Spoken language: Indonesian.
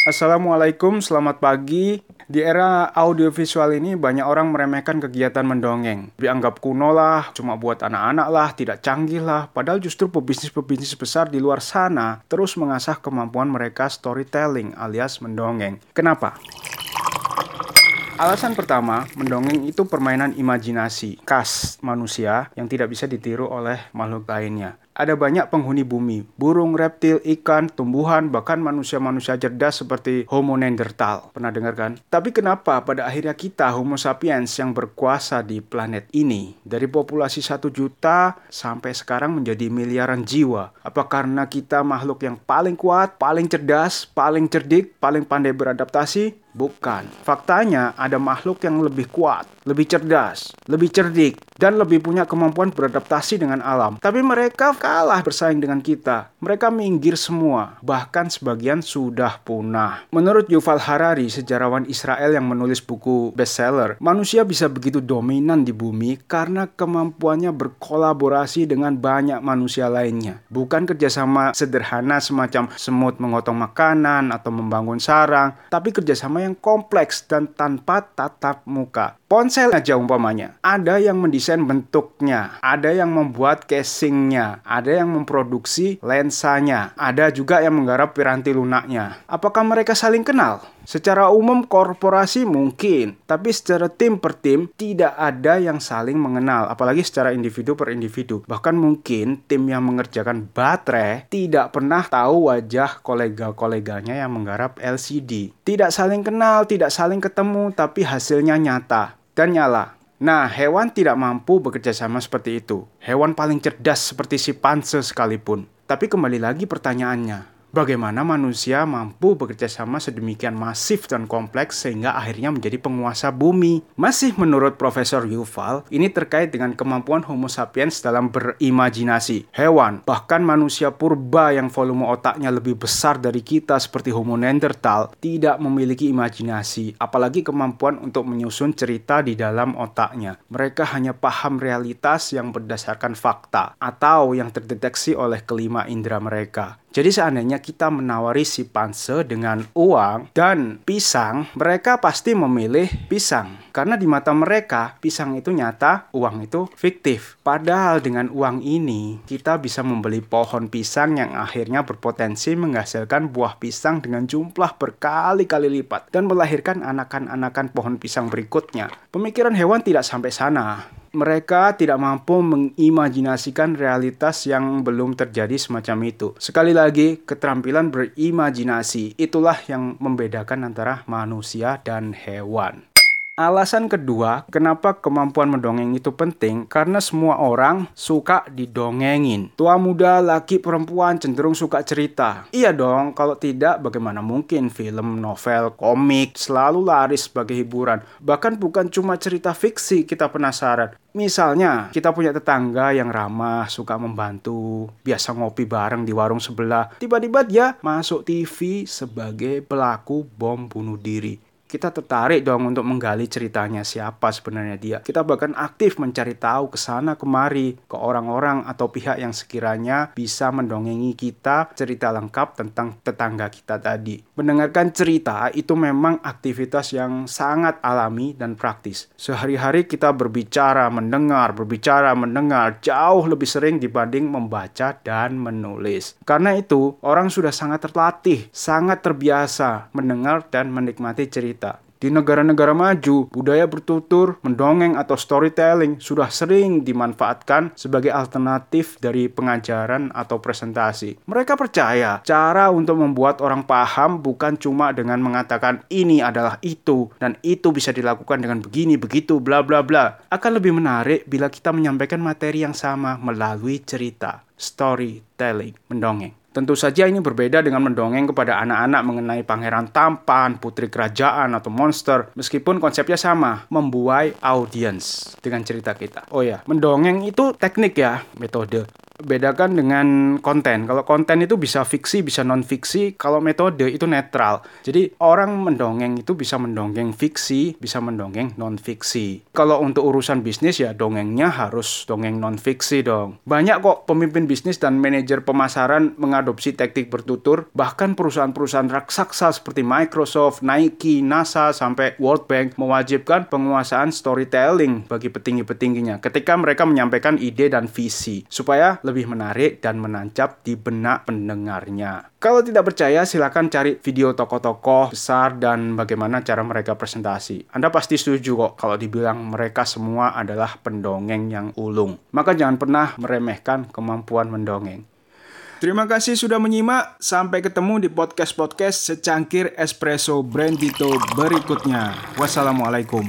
Assalamualaikum, selamat pagi. Di era audiovisual ini banyak orang meremehkan kegiatan mendongeng. Dianggap kuno lah, cuma buat anak-anak lah, tidak canggih lah. Padahal justru pebisnis-pebisnis besar di luar sana terus mengasah kemampuan mereka storytelling alias mendongeng. Kenapa? Alasan pertama, mendongeng itu permainan imajinasi khas manusia yang tidak bisa ditiru oleh makhluk lainnya. Ada banyak penghuni bumi, burung, reptil, ikan, tumbuhan, bahkan manusia-manusia cerdas seperti Homo neanderthal. Pernah dengar kan? Tapi kenapa pada akhirnya kita Homo sapiens yang berkuasa di planet ini dari populasi satu juta sampai sekarang menjadi miliaran jiwa? Apa karena kita makhluk yang paling kuat, paling cerdas, paling cerdik, paling pandai beradaptasi? Bukan. Faktanya ada makhluk yang lebih kuat, lebih cerdas, lebih cerdik, dan lebih punya kemampuan beradaptasi dengan alam. Tapi mereka kalah bersaing dengan kita. Mereka minggir semua, bahkan sebagian sudah punah. Menurut Yuval Harari, sejarawan Israel yang menulis buku bestseller, manusia bisa begitu dominan di bumi karena kemampuannya berkolaborasi dengan banyak manusia lainnya. Bukan kerjasama sederhana semacam semut mengotong makanan atau membangun sarang, tapi kerjasama yang kompleks dan tanpa tatap muka. Ponsel aja umpamanya. Ada yang mendesain bentuknya, ada yang membuat casingnya, ada yang memproduksi lensanya, ada juga yang menggarap piranti lunaknya. Apakah mereka saling kenal? Secara umum korporasi mungkin, tapi secara tim per tim tidak ada yang saling mengenal, apalagi secara individu per individu. Bahkan mungkin tim yang mengerjakan baterai tidak pernah tahu wajah kolega-koleganya yang menggarap LCD. Tidak saling kenal, tidak saling ketemu, tapi hasilnya nyata dan nyala. Nah, hewan tidak mampu bekerja sama seperti itu. Hewan paling cerdas seperti si panse sekalipun. Tapi kembali lagi pertanyaannya, Bagaimana manusia mampu bekerja sama sedemikian masif dan kompleks sehingga akhirnya menjadi penguasa bumi? Masih menurut Profesor Yuval, ini terkait dengan kemampuan Homo sapiens dalam berimajinasi. Hewan, bahkan manusia purba yang volume otaknya lebih besar dari kita seperti Homo neanderthal, tidak memiliki imajinasi, apalagi kemampuan untuk menyusun cerita di dalam otaknya. Mereka hanya paham realitas yang berdasarkan fakta atau yang terdeteksi oleh kelima indera mereka. Jadi seandainya kita menawari si panse dengan uang dan pisang, mereka pasti memilih pisang. Karena di mata mereka, pisang itu nyata, uang itu fiktif. Padahal dengan uang ini, kita bisa membeli pohon pisang yang akhirnya berpotensi menghasilkan buah pisang dengan jumlah berkali-kali lipat dan melahirkan anakan-anakan pohon pisang berikutnya. Pemikiran hewan tidak sampai sana mereka tidak mampu mengimajinasikan realitas yang belum terjadi semacam itu. Sekali lagi, keterampilan berimajinasi itulah yang membedakan antara manusia dan hewan. Alasan kedua, kenapa kemampuan mendongeng itu penting? Karena semua orang suka didongengin. Tua muda, laki, perempuan cenderung suka cerita. Iya dong, kalau tidak bagaimana mungkin film, novel, komik selalu laris sebagai hiburan. Bahkan bukan cuma cerita fiksi kita penasaran. Misalnya, kita punya tetangga yang ramah, suka membantu, biasa ngopi bareng di warung sebelah. Tiba-tiba dia masuk TV sebagai pelaku bom bunuh diri kita tertarik dong untuk menggali ceritanya siapa sebenarnya dia. Kita bahkan aktif mencari tahu ke sana kemari ke orang-orang atau pihak yang sekiranya bisa mendongengi kita cerita lengkap tentang tetangga kita tadi. Mendengarkan cerita itu memang aktivitas yang sangat alami dan praktis. Sehari-hari kita berbicara, mendengar, berbicara, mendengar jauh lebih sering dibanding membaca dan menulis. Karena itu, orang sudah sangat terlatih, sangat terbiasa mendengar dan menikmati cerita di negara-negara maju, budaya bertutur, mendongeng atau storytelling sudah sering dimanfaatkan sebagai alternatif dari pengajaran atau presentasi. Mereka percaya cara untuk membuat orang paham bukan cuma dengan mengatakan ini adalah itu dan itu bisa dilakukan dengan begini begitu bla bla bla. Akan lebih menarik bila kita menyampaikan materi yang sama melalui cerita, storytelling, mendongeng. Tentu saja ini berbeda dengan mendongeng kepada anak-anak mengenai pangeran tampan, putri kerajaan, atau monster. Meskipun konsepnya sama, membuai audiens dengan cerita kita. Oh ya, mendongeng itu teknik ya, metode bedakan dengan konten. Kalau konten itu bisa fiksi, bisa non fiksi. Kalau metode itu netral. Jadi orang mendongeng itu bisa mendongeng fiksi, bisa mendongeng non fiksi. Kalau untuk urusan bisnis ya dongengnya harus dongeng non fiksi dong. Banyak kok pemimpin bisnis dan manajer pemasaran mengadopsi teknik bertutur, bahkan perusahaan-perusahaan raksasa seperti Microsoft, Nike, NASA, sampai World Bank mewajibkan penguasaan storytelling bagi petinggi-petingginya ketika mereka menyampaikan ide dan visi, supaya lebih menarik dan menancap di benak pendengarnya. Kalau tidak percaya, silakan cari video tokoh-tokoh besar dan bagaimana cara mereka presentasi. Anda pasti setuju kok kalau dibilang mereka semua adalah pendongeng yang ulung. Maka jangan pernah meremehkan kemampuan mendongeng. Terima kasih sudah menyimak. Sampai ketemu di podcast-podcast secangkir espresso Brandito berikutnya. Wassalamualaikum.